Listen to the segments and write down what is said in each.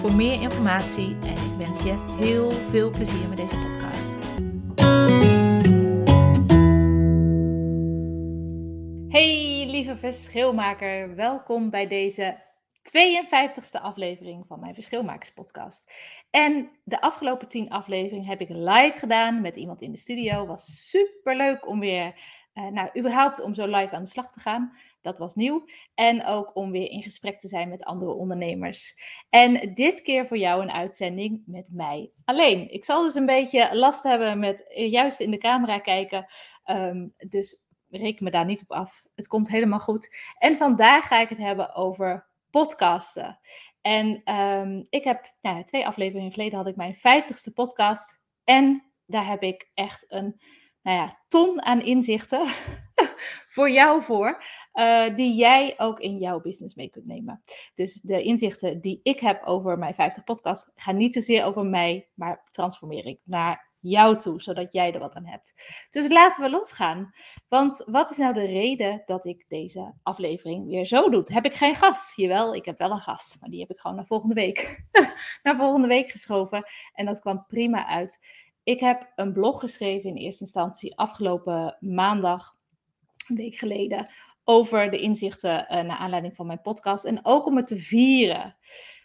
voor meer informatie en ik wens je heel veel plezier met deze podcast. Hey lieve verschilmaker, welkom bij deze 52e aflevering van mijn Verschilmakerspodcast. En de afgelopen 10 afleveringen heb ik live gedaan met iemand in de studio. Was super leuk om weer, uh, nou überhaupt om zo live aan de slag te gaan. Dat was nieuw. En ook om weer in gesprek te zijn met andere ondernemers. En dit keer voor jou een uitzending met mij alleen. Ik zal dus een beetje last hebben met juist in de camera kijken. Um, dus reken me daar niet op af. Het komt helemaal goed. En vandaag ga ik het hebben over podcasten. En um, ik heb nou, twee afleveringen geleden had ik mijn vijftigste podcast. En daar heb ik echt een nou ja, ton aan inzichten voor jou voor, uh, die jij ook in jouw business mee kunt nemen. Dus de inzichten die ik heb over mijn 50 podcast gaan niet zozeer over mij, maar transformeer ik naar jou toe, zodat jij er wat aan hebt. Dus laten we losgaan. Want wat is nou de reden dat ik deze aflevering weer zo doe? Heb ik geen gast? Jawel, ik heb wel een gast, maar die heb ik gewoon naar volgende week. naar volgende week geschoven. En dat kwam prima uit. Ik heb een blog geschreven in eerste instantie afgelopen maandag, een week geleden, over de inzichten uh, naar aanleiding van mijn podcast. En ook om het te vieren.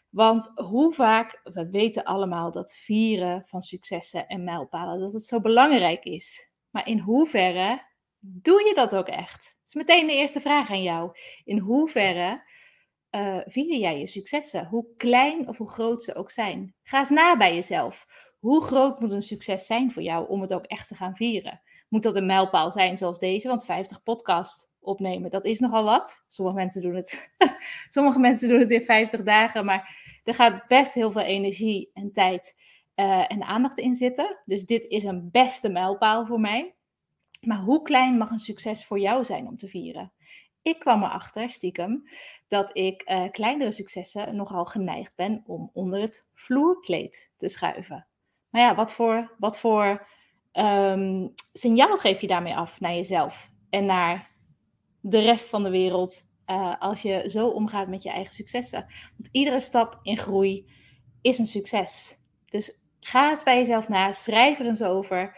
Want hoe vaak, we weten allemaal dat vieren van successen en mijlpalen, dat het zo belangrijk is. Maar in hoeverre doe je dat ook echt? Dat is meteen de eerste vraag aan jou. In hoeverre uh, vier jij je successen? Hoe klein of hoe groot ze ook zijn. Ga eens na bij jezelf. Hoe groot moet een succes zijn voor jou om het ook echt te gaan vieren? Moet dat een mijlpaal zijn zoals deze? Want 50 podcast opnemen, dat is nogal wat. Sommige mensen doen het, sommige mensen doen het in 50 dagen, maar er gaat best heel veel energie en tijd uh, en aandacht in zitten. Dus dit is een beste mijlpaal voor mij. Maar hoe klein mag een succes voor jou zijn om te vieren? Ik kwam erachter, stiekem, dat ik uh, kleinere successen nogal geneigd ben om onder het vloerkleed te schuiven. Maar ja, wat voor, wat voor um, signaal geef je daarmee af naar jezelf en naar de rest van de wereld uh, als je zo omgaat met je eigen successen? Want iedere stap in groei is een succes. Dus ga eens bij jezelf na, schrijf er eens over.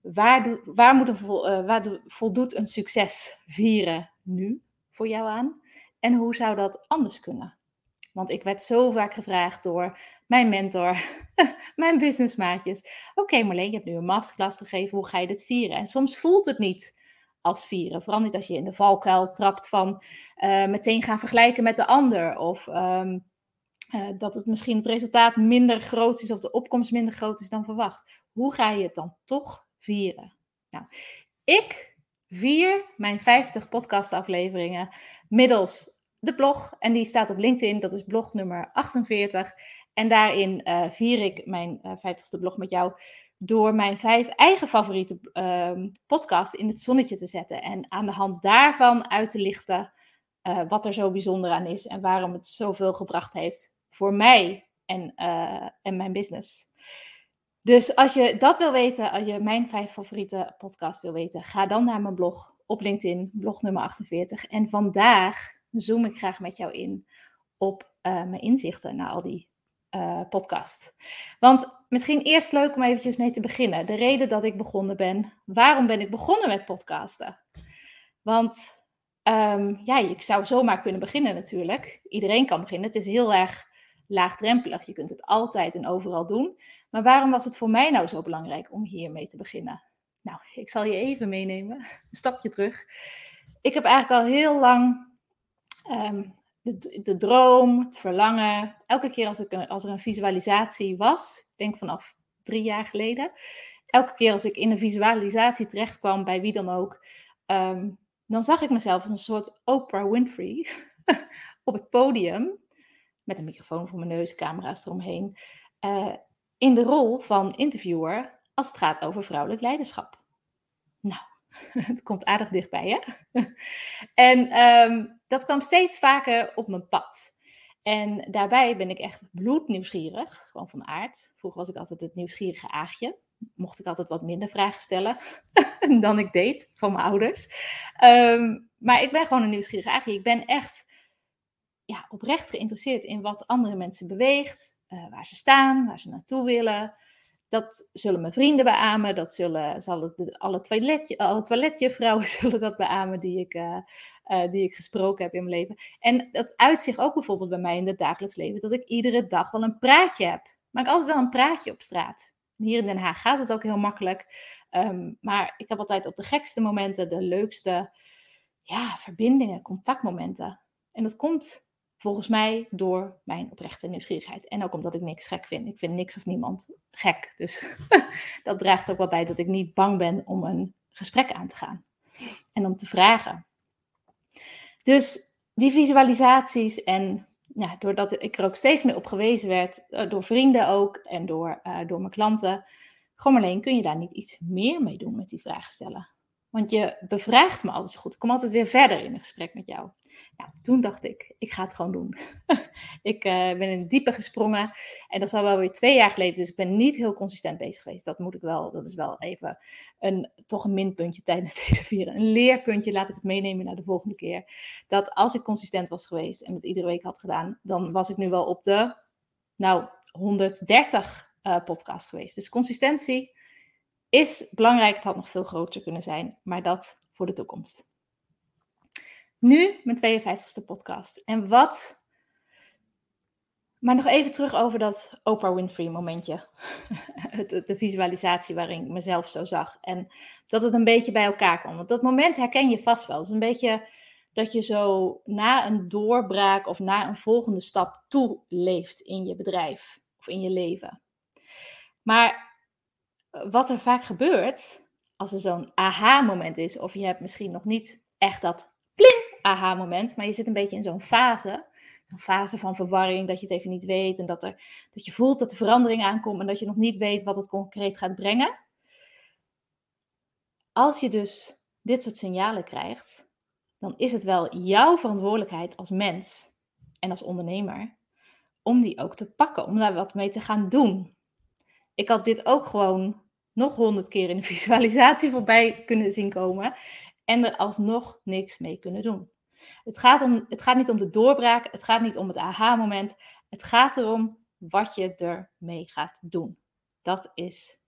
Waar, waar, moet een, uh, waar voldoet een succes vieren nu voor jou aan? En hoe zou dat anders kunnen? Want ik werd zo vaak gevraagd door mijn mentor, mijn businessmaatjes. Oké okay Marleen, je hebt nu een masterclass gegeven, hoe ga je dit vieren? En soms voelt het niet als vieren. Vooral niet als je in de valkuil trapt van uh, meteen gaan vergelijken met de ander. Of um, uh, dat het misschien het resultaat minder groot is of de opkomst minder groot is dan verwacht. Hoe ga je het dan toch vieren? Nou, ik vier mijn 50 podcastafleveringen middels de blog. En die staat op LinkedIn. Dat is blog nummer 48. En daarin uh, vier ik mijn uh, 50ste blog met jou. Door mijn vijf eigen favoriete uh, podcasts in het zonnetje te zetten. En aan de hand daarvan uit te lichten uh, wat er zo bijzonder aan is. En waarom het zoveel gebracht heeft voor mij en, en mijn business. Dus als je dat wil weten, als je mijn vijf favoriete podcasts wil weten, ga dan naar mijn blog op LinkedIn, blog nummer 48. En vandaag zoom ik graag met jou in op uh, mijn inzichten naar al die uh, podcast. Want misschien eerst leuk om eventjes mee te beginnen. De reden dat ik begonnen ben. Waarom ben ik begonnen met podcasten? Want um, ja, ik zou zomaar kunnen beginnen natuurlijk. Iedereen kan beginnen. Het is heel erg laagdrempelig. Je kunt het altijd en overal doen. Maar waarom was het voor mij nou zo belangrijk om hiermee te beginnen? Nou, ik zal je even meenemen. Een stapje terug. Ik heb eigenlijk al heel lang um, de, de, droom, het verlangen. Elke keer als, ik, als er een visualisatie was, ik denk vanaf drie jaar geleden. Elke keer als ik in een visualisatie terecht kwam, bij wie dan ook, um, dan zag ik mezelf als een soort Oprah Winfrey op het podium. Met een microfoon voor mijn neus, camera's eromheen. Uh, in de rol van interviewer als het gaat over vrouwelijk leiderschap. Nou, het komt aardig dichtbij, hè? en ehm, dat kwam steeds vaker op mijn pad. En daarbij ben ik echt bloednieuwsgierig, gewoon van aard. Vroeger was ik altijd het nieuwsgierige aagje. Mocht ik altijd wat minder vragen stellen dan ik deed van mijn ouders. Ehm, maar ik ben gewoon een nieuwsgierige aagje. Ik ben echt ja, oprecht geïnteresseerd in wat andere mensen beweegt, uh, waar ze staan, waar ze naartoe willen. Dat zullen mijn vrienden beamen, dat zullen, zal het, alle, toiletje, alle toiletjuffrouwen zullen dat beamen die ik, uh, uh, die ik gesproken heb in mijn leven. En dat uitzicht ook bijvoorbeeld bij mij in het dagelijks leven, dat ik iedere dag wel een praatje heb. Maar ik altijd wel een praatje op straat. Hier in Den Haag gaat het ook heel makkelijk. Um, maar ik heb altijd op de gekste momenten de leukste ja, verbindingen, contactmomenten. En dat komt volgens mij door mijn oprechte nieuwsgierigheid. En ook omdat ik niks gek vind. Ik vind niks of niemand gek. Dus dat draagt ook wel bij dat ik niet bang ben om een gesprek aan te gaan. En om te vragen. Dus die visualisaties en ja, doordat ik er ook steeds meer op gewezen werd, eh, door vrienden ook en door, uh, door mijn klanten, gewoon alleen kun je daar niet iets meer mee doen met die vragen stellen. Want je bevraagt me altijd zo goed. Ik kom altijd weer verder in een gesprek met jou. Ja, toen dacht ik, ik ga het gewoon doen. ik uh, ben in het diepe gesprongen. En dat is al wel weer twee jaar geleden. Dus ik ben niet heel consistent bezig geweest. Dat moet ik wel. Dat is wel even een, toch een minpuntje tijdens deze vieren. Een leerpuntje, laat ik het meenemen naar de volgende keer. Dat als ik consistent was geweest en het iedere week had gedaan, dan was ik nu wel op de, nou, 130 uh, eh, podcast geweest. Dus consistentie is belangrijk. Het had nog veel groter kunnen zijn. Maar dat voor de toekomst. Nu mijn 52e podcast. En wat. Maar nog even terug over dat Oprah Winfrey momentje. de visualisatie waarin ik mezelf zo zag. En dat het een beetje bij elkaar kwam. Dat moment herken je vast wel. Het is een beetje dat je zo na een doorbraak of na een volgende stap toe leeft in je bedrijf of in je leven. Maar wat er vaak gebeurt, als er zo'n aha-moment is, of je hebt misschien nog niet echt dat aha-moment, maar je zit een beetje in zo'n fase. Een fase van verwarring, dat je het even niet weet en dat, er, dat je voelt dat de verandering aankomt en dat je nog niet weet wat het concreet gaat brengen. Als je dus dit soort signalen krijgt, dan is het wel jouw verantwoordelijkheid als mens en als ondernemer om die ook te pakken, om daar wat mee te gaan doen. Ik had dit ook gewoon nog honderd keer in de visualisatie voorbij kunnen zien komen en er alsnog niks mee kunnen doen. Het gaat, om, het gaat niet om de doorbraak, het gaat niet om het aha-moment. Het gaat erom wat je ermee gaat doen. Dat is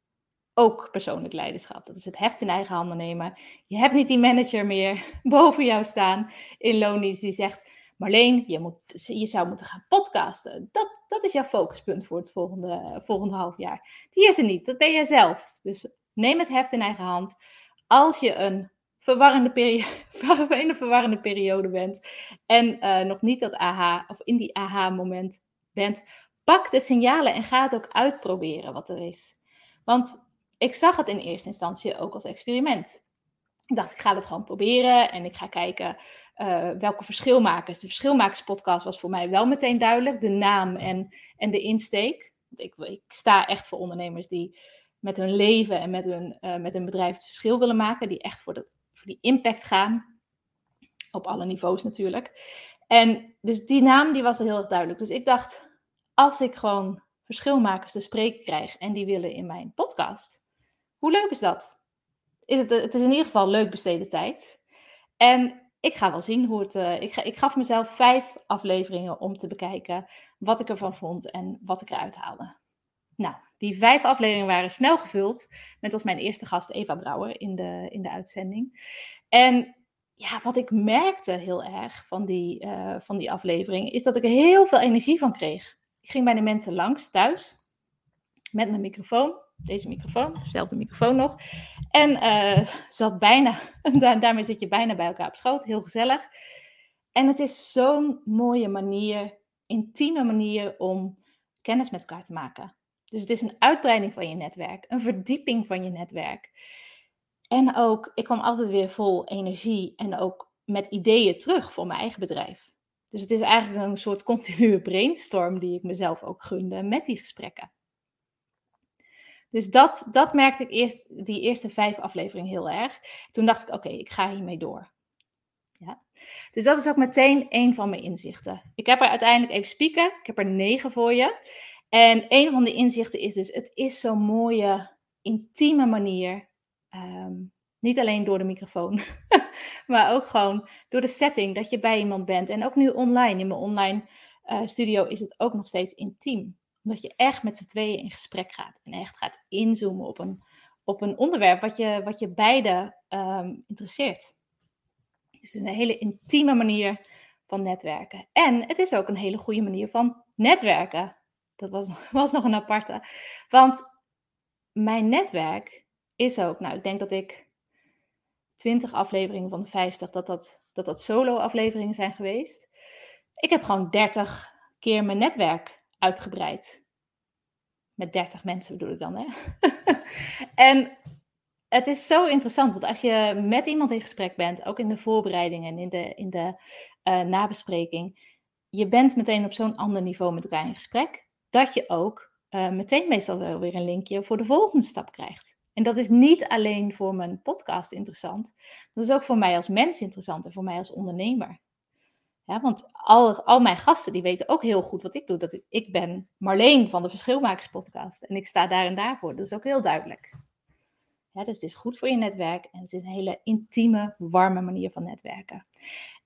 ook persoonlijk leiderschap. Dat is het heft in eigen handen nemen. Je hebt niet die manager meer boven jou staan in Lonies die zegt: Marleen, je, moet, je zou moeten gaan podcasten. Dat, dat is jouw focuspunt voor het volgende, volgende half jaar. Die is er niet, dat ben jij zelf. Dus neem het heft in eigen hand. Als je een verwarrende periode, in een verwarrende periode bent en uh, nog niet dat aha of in die aha-moment bent, pak de signalen en ga het ook uitproberen wat er is. Want ik zag het in eerste instantie ook als experiment. Ik dacht, ik ga het gewoon proberen en ik ga kijken uh, welke verschilmakers. De verschilmakerspodcast was voor mij wel meteen duidelijk, de naam en, en de insteek. Ik, ik sta echt voor ondernemers die met hun leven en met hun, uh, met hun bedrijf het verschil willen maken, die echt voor dat die impact gaan. Op alle niveaus natuurlijk. En dus die naam die was heel erg duidelijk. Dus ik dacht, als ik gewoon verschilmakers te spreken krijg en die willen in mijn podcast, hoe leuk is dat? Is het, het is in ieder geval leuk besteden tijd. En ik ga wel zien hoe het. Uh, ik, ga, ik gaf mezelf vijf afleveringen om te bekijken wat ik ervan vond en wat ik eruit haalde. Nou, die vijf afleveringen waren snel gevuld. Met als mijn eerste gast Eva Brouwer in de, in de uitzending. En ja, wat ik merkte heel erg van die, uh, van die aflevering, is dat ik er heel veel energie van kreeg. Ik ging bij de mensen langs thuis met mijn microfoon. Deze microfoon, dezelfde microfoon nog. En uh, zat bijna, daarmee zit je bijna bij elkaar op schoot. Heel gezellig. En het is zo'n mooie manier, intieme manier om kennis met elkaar te maken. Dus het is een uitbreiding van je netwerk, een verdieping van je netwerk. En ook, ik kwam altijd weer vol energie en ook met ideeën terug voor mijn eigen bedrijf. Dus het is eigenlijk een soort continue brainstorm die ik mezelf ook gunde met die gesprekken. Dus dat, dat merkte ik eerst, die eerste vijf afleveringen heel erg. Toen dacht ik, oké, ik ga hiermee door. Ja. Dus dat is ook meteen een van mijn inzichten. Ik heb er uiteindelijk even spieken. Ik heb er negen voor je. En een van de inzichten is dus, het is zo'n mooie, intieme manier. Ehm, niet alleen door de microfoon, maar ook gewoon door de setting dat je bij iemand bent. En ook nu online, in mijn online uh, studio, is het ook nog steeds intiem. Omdat je echt met z'n tweeën in gesprek gaat en echt gaat inzoomen op een, op een onderwerp wat je, wat je beide um, interesseert. Dus het is een hele intieme manier van netwerken. En het is ook een hele goede manier van netwerken. Dat was, was nog een aparte. Want mijn netwerk is ook, nou, ik denk dat ik 20 afleveringen van de 50, dat dat, dat, dat solo-afleveringen zijn geweest. Ik heb gewoon 30 keer mijn netwerk uitgebreid. Met 30 mensen bedoel ik dan, hè? en het is zo interessant, want als je met iemand in gesprek bent, ook in de voorbereiding en in de, in de uh, nabespreking, je bent meteen op zo'n ander niveau met elkaar in gesprek, dat je ook uh, meteen meestal wel weer een linkje voor de volgende stap krijgt. En dat is niet alleen voor mijn podcast interessant, dat is ook voor mij als mens interessant en voor mij als ondernemer. Want al, al mijn gasten die weten ook heel goed wat ik doe. Dat ik, ik ben Marleen van de Verschilmakers podcast en ik sta daar en daarvoor. Dat is ook heel duidelijk. Ja, dus het is goed voor je netwerk en het is een hele intieme, warme manier van netwerken.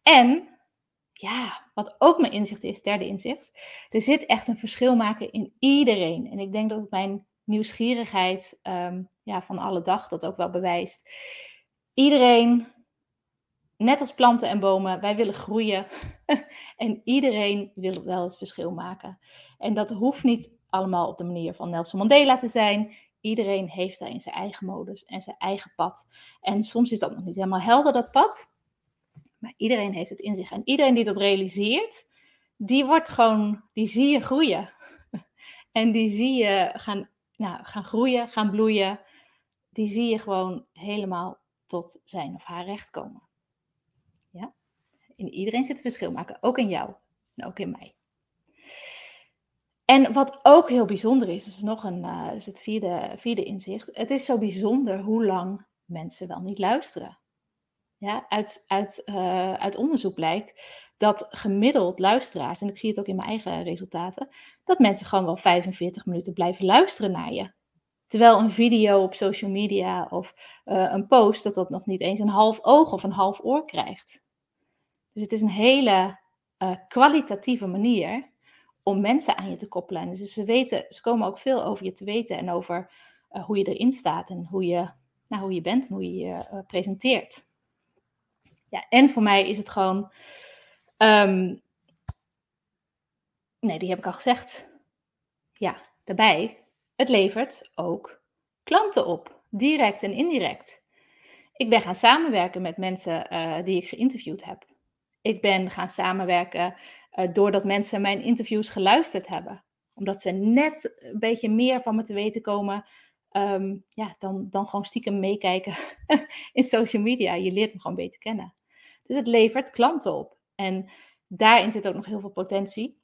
En ja, wat ook mijn inzicht is, derde inzicht, er zit echt een verschil maken in iedereen. En ik denk dat mijn nieuwsgierigheid ehm, ja, van alle dag dat ook wel bewijst. Iedereen, net als planten en bomen, wij willen groeien. en iedereen wil wel het verschil maken. En dat hoeft niet allemaal op de manier van Nelson Mandela te zijn. Iedereen heeft daarin zijn eigen modus en zijn eigen pad. En soms is dat nog niet helemaal helder, dat pad. Maar iedereen heeft het in zich. En iedereen die dat realiseert, die wordt gewoon, die zie je groeien. en die zie je gaan, nou, gaan groeien, gaan bloeien. Die zie je gewoon helemaal tot zijn of haar recht komen. Ja? In iedereen zit een verschil maken, ook in jou en ook in mij. En wat ook heel bijzonder is, dat is nog een, uh, is het vierde, vierde inzicht. Het is zo bijzonder hoe lang mensen wel niet luisteren. Ja, uit, uit, uh, uit onderzoek blijkt dat gemiddeld luisteraars, en ik zie het ook in mijn eigen resultaten, dat mensen gewoon wel 45 minuten blijven luisteren naar je. Terwijl een video op social media of uh, een post, dat dat nog niet eens een half oog of een half oor krijgt. Dus het is een hele uh, kwalitatieve manier om mensen aan je te koppelen. En dus ze, weten, ze komen ook veel over je te weten en over hoe je erin staat en hoe je, nou, hoe je bent en hoe je je presenteert. Ja, en voor mij is het gewoon. Um, nee, die heb ik al gezegd. Ja, daarbij, het levert ook klanten op, direct en indirect. Ik ben gaan samenwerken met mensen uh, die ik geïnterviewd heb. Ik ben gaan samenwerken uh, doordat mensen mijn interviews geluisterd hebben. Omdat ze net een beetje meer van me te weten komen um, ja, dan, dan gewoon stiekem meekijken in social media. Je leert me gewoon beter kennen. Dus het levert klanten op. En daarin zit ook nog heel veel potentie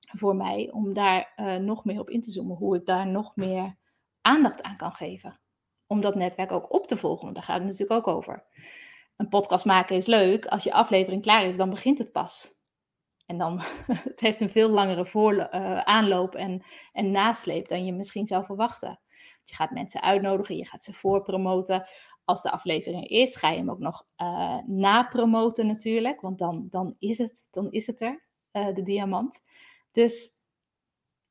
voor mij om daar uh, nog meer op in te zoomen. Hoe ik daar nog meer aandacht aan kan geven. Om dat netwerk ook op te volgen, want daar gaat het natuurlijk ook over. Een podcast maken is leuk. Als je aflevering klaar is, dan begint het pas. En dan, het heeft een veel langere voor, uh, aanloop en, en nasleep dan je misschien zou verwachten. Je gaat mensen uitnodigen, je gaat ze voorpromoten. Als de aflevering is, ga je hem ook nog uh, napromoten natuurlijk, want dan, dan, is het, dan is het er, uh, de diamant. Dus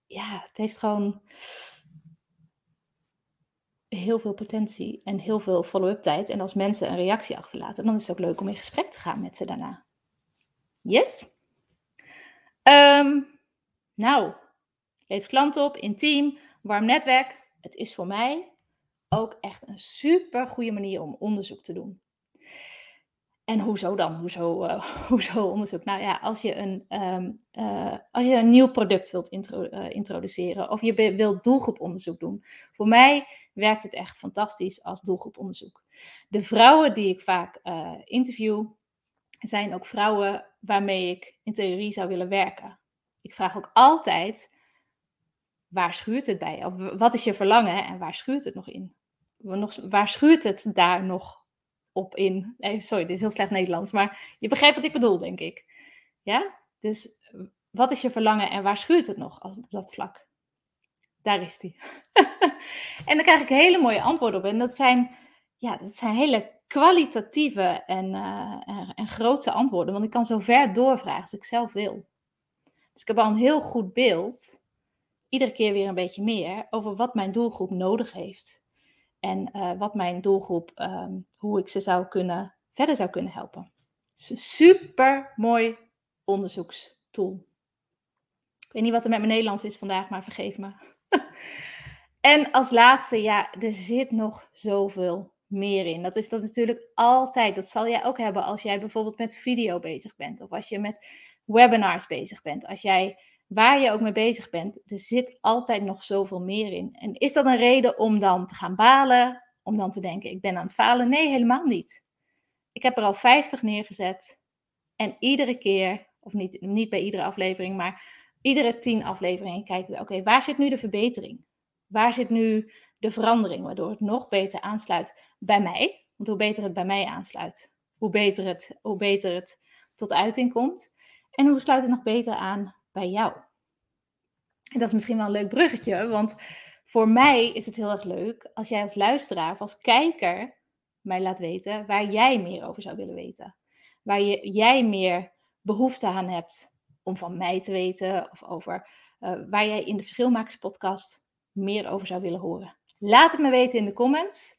ja, het heeft gewoon heel veel potentie en heel veel follow-up tijd. En als mensen een reactie achterlaten, dan is het ook leuk om in gesprek te gaan met ze daarna. Yes? Um, nou, leef klanten op, intiem, warm netwerk. Het is voor mij ook echt een super goede manier om onderzoek te doen. En hoezo dan? Hoezo, uh, hoezo onderzoek? Nou ja, als je een, um, uh, als je een nieuw product wilt uh, introduceren of je wilt doelgroeponderzoek doen. Voor mij werkt het echt fantastisch als doelgroeponderzoek. De vrouwen die ik vaak interview, zijn ook vrouwen waarmee ik in theorie zou willen werken. Ik vraag ook altijd waar schuurt het bij? Of wat is je verlangen en waar schuurt het nog in? Waar schuurt het daar nog op in? Nee, sorry, dit is heel slecht Nederlands, maar je begrijpt wat ik bedoel, denk ik. Ja? Dus wat is je verlangen en waar schuurt het nog op dat vlak? Daar is die. en dan krijg ik hele mooie antwoorden op. En dat zijn, ja, dat zijn hele kwalitatieve en, uh, en, en grote antwoorden. Want ik kan zo ver doorvragen als ik zelf wil. Dus ik heb al een heel goed beeld, iedere keer weer een beetje meer, over wat mijn doelgroep nodig heeft. En uh, wat mijn doelgroep, um, hoe ik ze zou kunnen, verder zou kunnen helpen. Dus super mooi onderzoekstool. Ik weet niet wat er met mijn Nederlands is vandaag, maar vergeef me. en als laatste, ja, er zit nog zoveel meer in. Dat is dat natuurlijk altijd. Dat zal jij ook hebben als jij bijvoorbeeld met video bezig bent. Of als je met webinars bezig bent. Als jij, waar je ook mee bezig bent, er zit altijd nog zoveel meer in. En is dat een reden om dan te gaan balen? Om dan te denken, ik ben aan het falen? Nee, helemaal niet. Ik heb er al 50 neergezet. En iedere keer, of niet, niet bij iedere aflevering, maar iedere 10 afleveringen kijken we, oké, waar zit nu de verbetering? Waar zit nu de verandering, waardoor het nog beter aansluit bij mij? Want hoe beter het bij mij aansluit, hoe beter het, hoe beter het tot uiting komt. En hoe sluit het nog beter aan bij jou? En dat is misschien wel een leuk bruggetje, want voor mij is het heel erg leuk als jij als luisteraar of als kijker mij laat weten waar jij meer over zou willen weten. Waar je, jij meer behoefte aan hebt om van mij te weten of over uh, waar jij in de Verschilmakerspodcast meer over zou willen horen. Laat het me weten in de comments.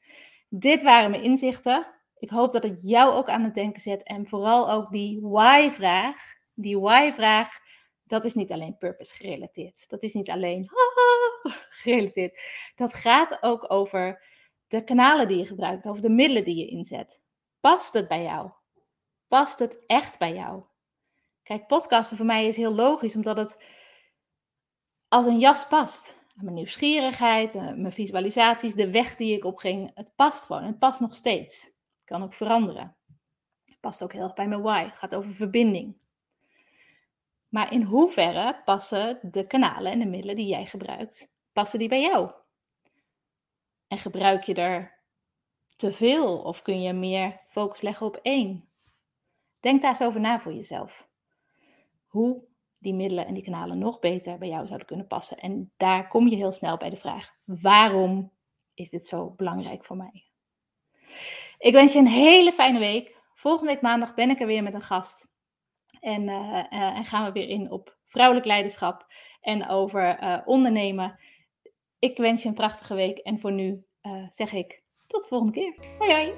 Dit waren mijn inzichten. Ik hoop dat het jou ook aan het denken zet en vooral ook die why-vraag die why-vraag, dat is niet alleen purpose gerelateerd. Dat is niet alleen gerelateerd. Dat gaat ook over de kanalen die je gebruikt, over de middelen die je inzet. Past het bij jou? Past het echt bij jou? Kijk, podcasten voor mij is heel logisch, omdat het als een jas past. Mijn nieuwsgierigheid, eh, mijn visualisaties, de weg die ik opging, het past gewoon. Het past nog steeds. Het kan ook veranderen. Het past ook heel erg bij mijn why. Het gaat over verbinding. Maar in hoeverre passen de kanalen en de middelen die jij gebruikt, passen die bij jou? En gebruik je er te veel of kun je meer focus leggen op één? Denk daar eens over na voor jezelf. Hoe die middelen en die kanalen nog beter bij jou zouden kunnen passen. En daar kom je heel snel bij de vraag: waarom is dit zo belangrijk voor mij? Ik wens je een hele fijne week. Volgende week maandag ben ik er weer met een gast. En, uh, en gaan we weer in op vrouwelijk leiderschap en over uh, ondernemen. Ik wens je een prachtige week en voor nu zeg ik tot de volgende keer. Hoi hoi!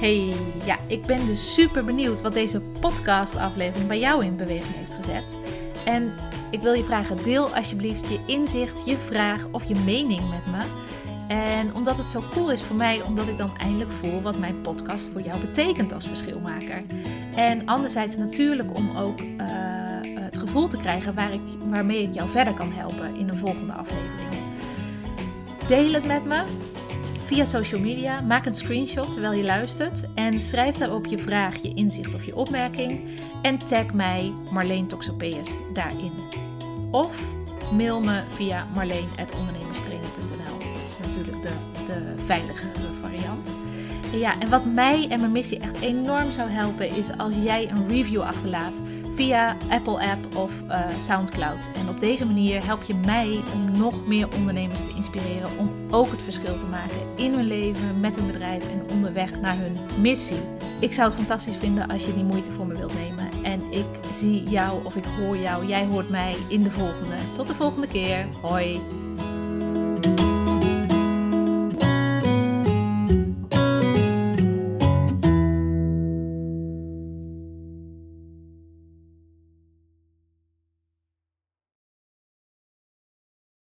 Hey, ja, ik ben dus super benieuwd wat deze podcast-aflevering bij jou in beweging heeft gezet. En ik wil je vragen, deel alsjeblieft je inzicht, je vraag of je mening met me. En omdat het zo cool is voor mij, omdat ik dan eindelijk voel wat mijn podcast voor jou betekent als verschilmaker. En anderzijds natuurlijk om ook uh, het gevoel te krijgen waar ik, waarmee ik jou verder kan helpen in een volgende aflevering. Deel het met me via social media. Maak een screenshot terwijl je luistert en schrijf daarop je vraag, je inzicht of je opmerking. En tag mij Marleen Toxopeus daarin. Of mail me via marleen.ondernemerstraining.nl. Dat is natuurlijk de, de veiligere variant. Ja, en wat mij en mijn missie echt enorm zou helpen is als jij een review achterlaat via Apple App of uh, SoundCloud. En op deze manier help je mij om nog meer ondernemers te inspireren om ook het verschil te maken in hun leven, met hun bedrijf en onderweg naar hun missie. Ik zou het fantastisch vinden als je die moeite voor me wilt nemen. En ik zie jou of ik hoor jou, jij hoort mij in de volgende. Tot de volgende keer. Hoi.